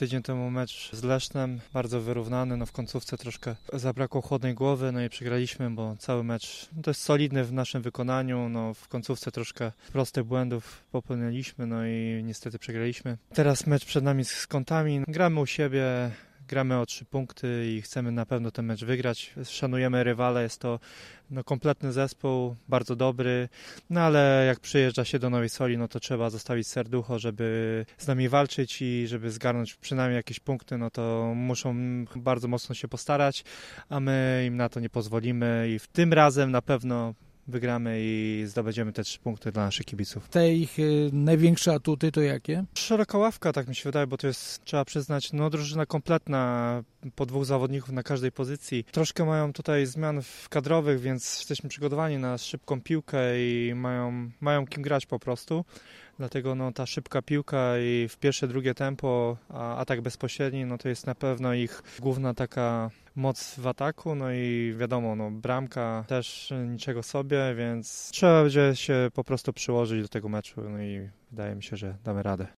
tydzień temu mecz z Lesznem, bardzo wyrównany, no w końcówce troszkę zabrakło chłodnej głowy, no i przegraliśmy, bo cały mecz to jest solidny w naszym wykonaniu, no w końcówce troszkę prostych błędów popełniliśmy, no i niestety przegraliśmy. Teraz mecz przed nami z kątami, gramy u siebie, gramy o trzy punkty i chcemy na pewno ten mecz wygrać. Szanujemy rywale, jest to no, kompletny zespół, bardzo dobry, no ale jak przyjeżdża się do Nowej Soli, no to trzeba zostawić serducho, żeby z nami walczyć i żeby zgarnąć przynajmniej jakieś punkty, no to muszą bardzo mocno się postarać, a my im na to nie pozwolimy i w tym razem na pewno wygramy i zdobędziemy te trzy punkty dla naszych kibiców. Te ich y, największe atuty to jakie? Szeroka ławka, tak mi się wydaje, bo to jest, trzeba przyznać, no drużyna kompletna, po dwóch zawodników na każdej pozycji. Troszkę mają tutaj zmian w kadrowych, więc jesteśmy przygotowani na szybką piłkę i mają, mają kim grać po prostu. Dlatego no, ta szybka piłka i w pierwsze, drugie tempo, a atak bezpośredni, no to jest na pewno ich główna taka moc w ataku, no i wiadomo, no, bramka też niczego sobie, więc trzeba będzie się po prostu przyłożyć do tego meczu, no i wydaje mi się, że damy radę.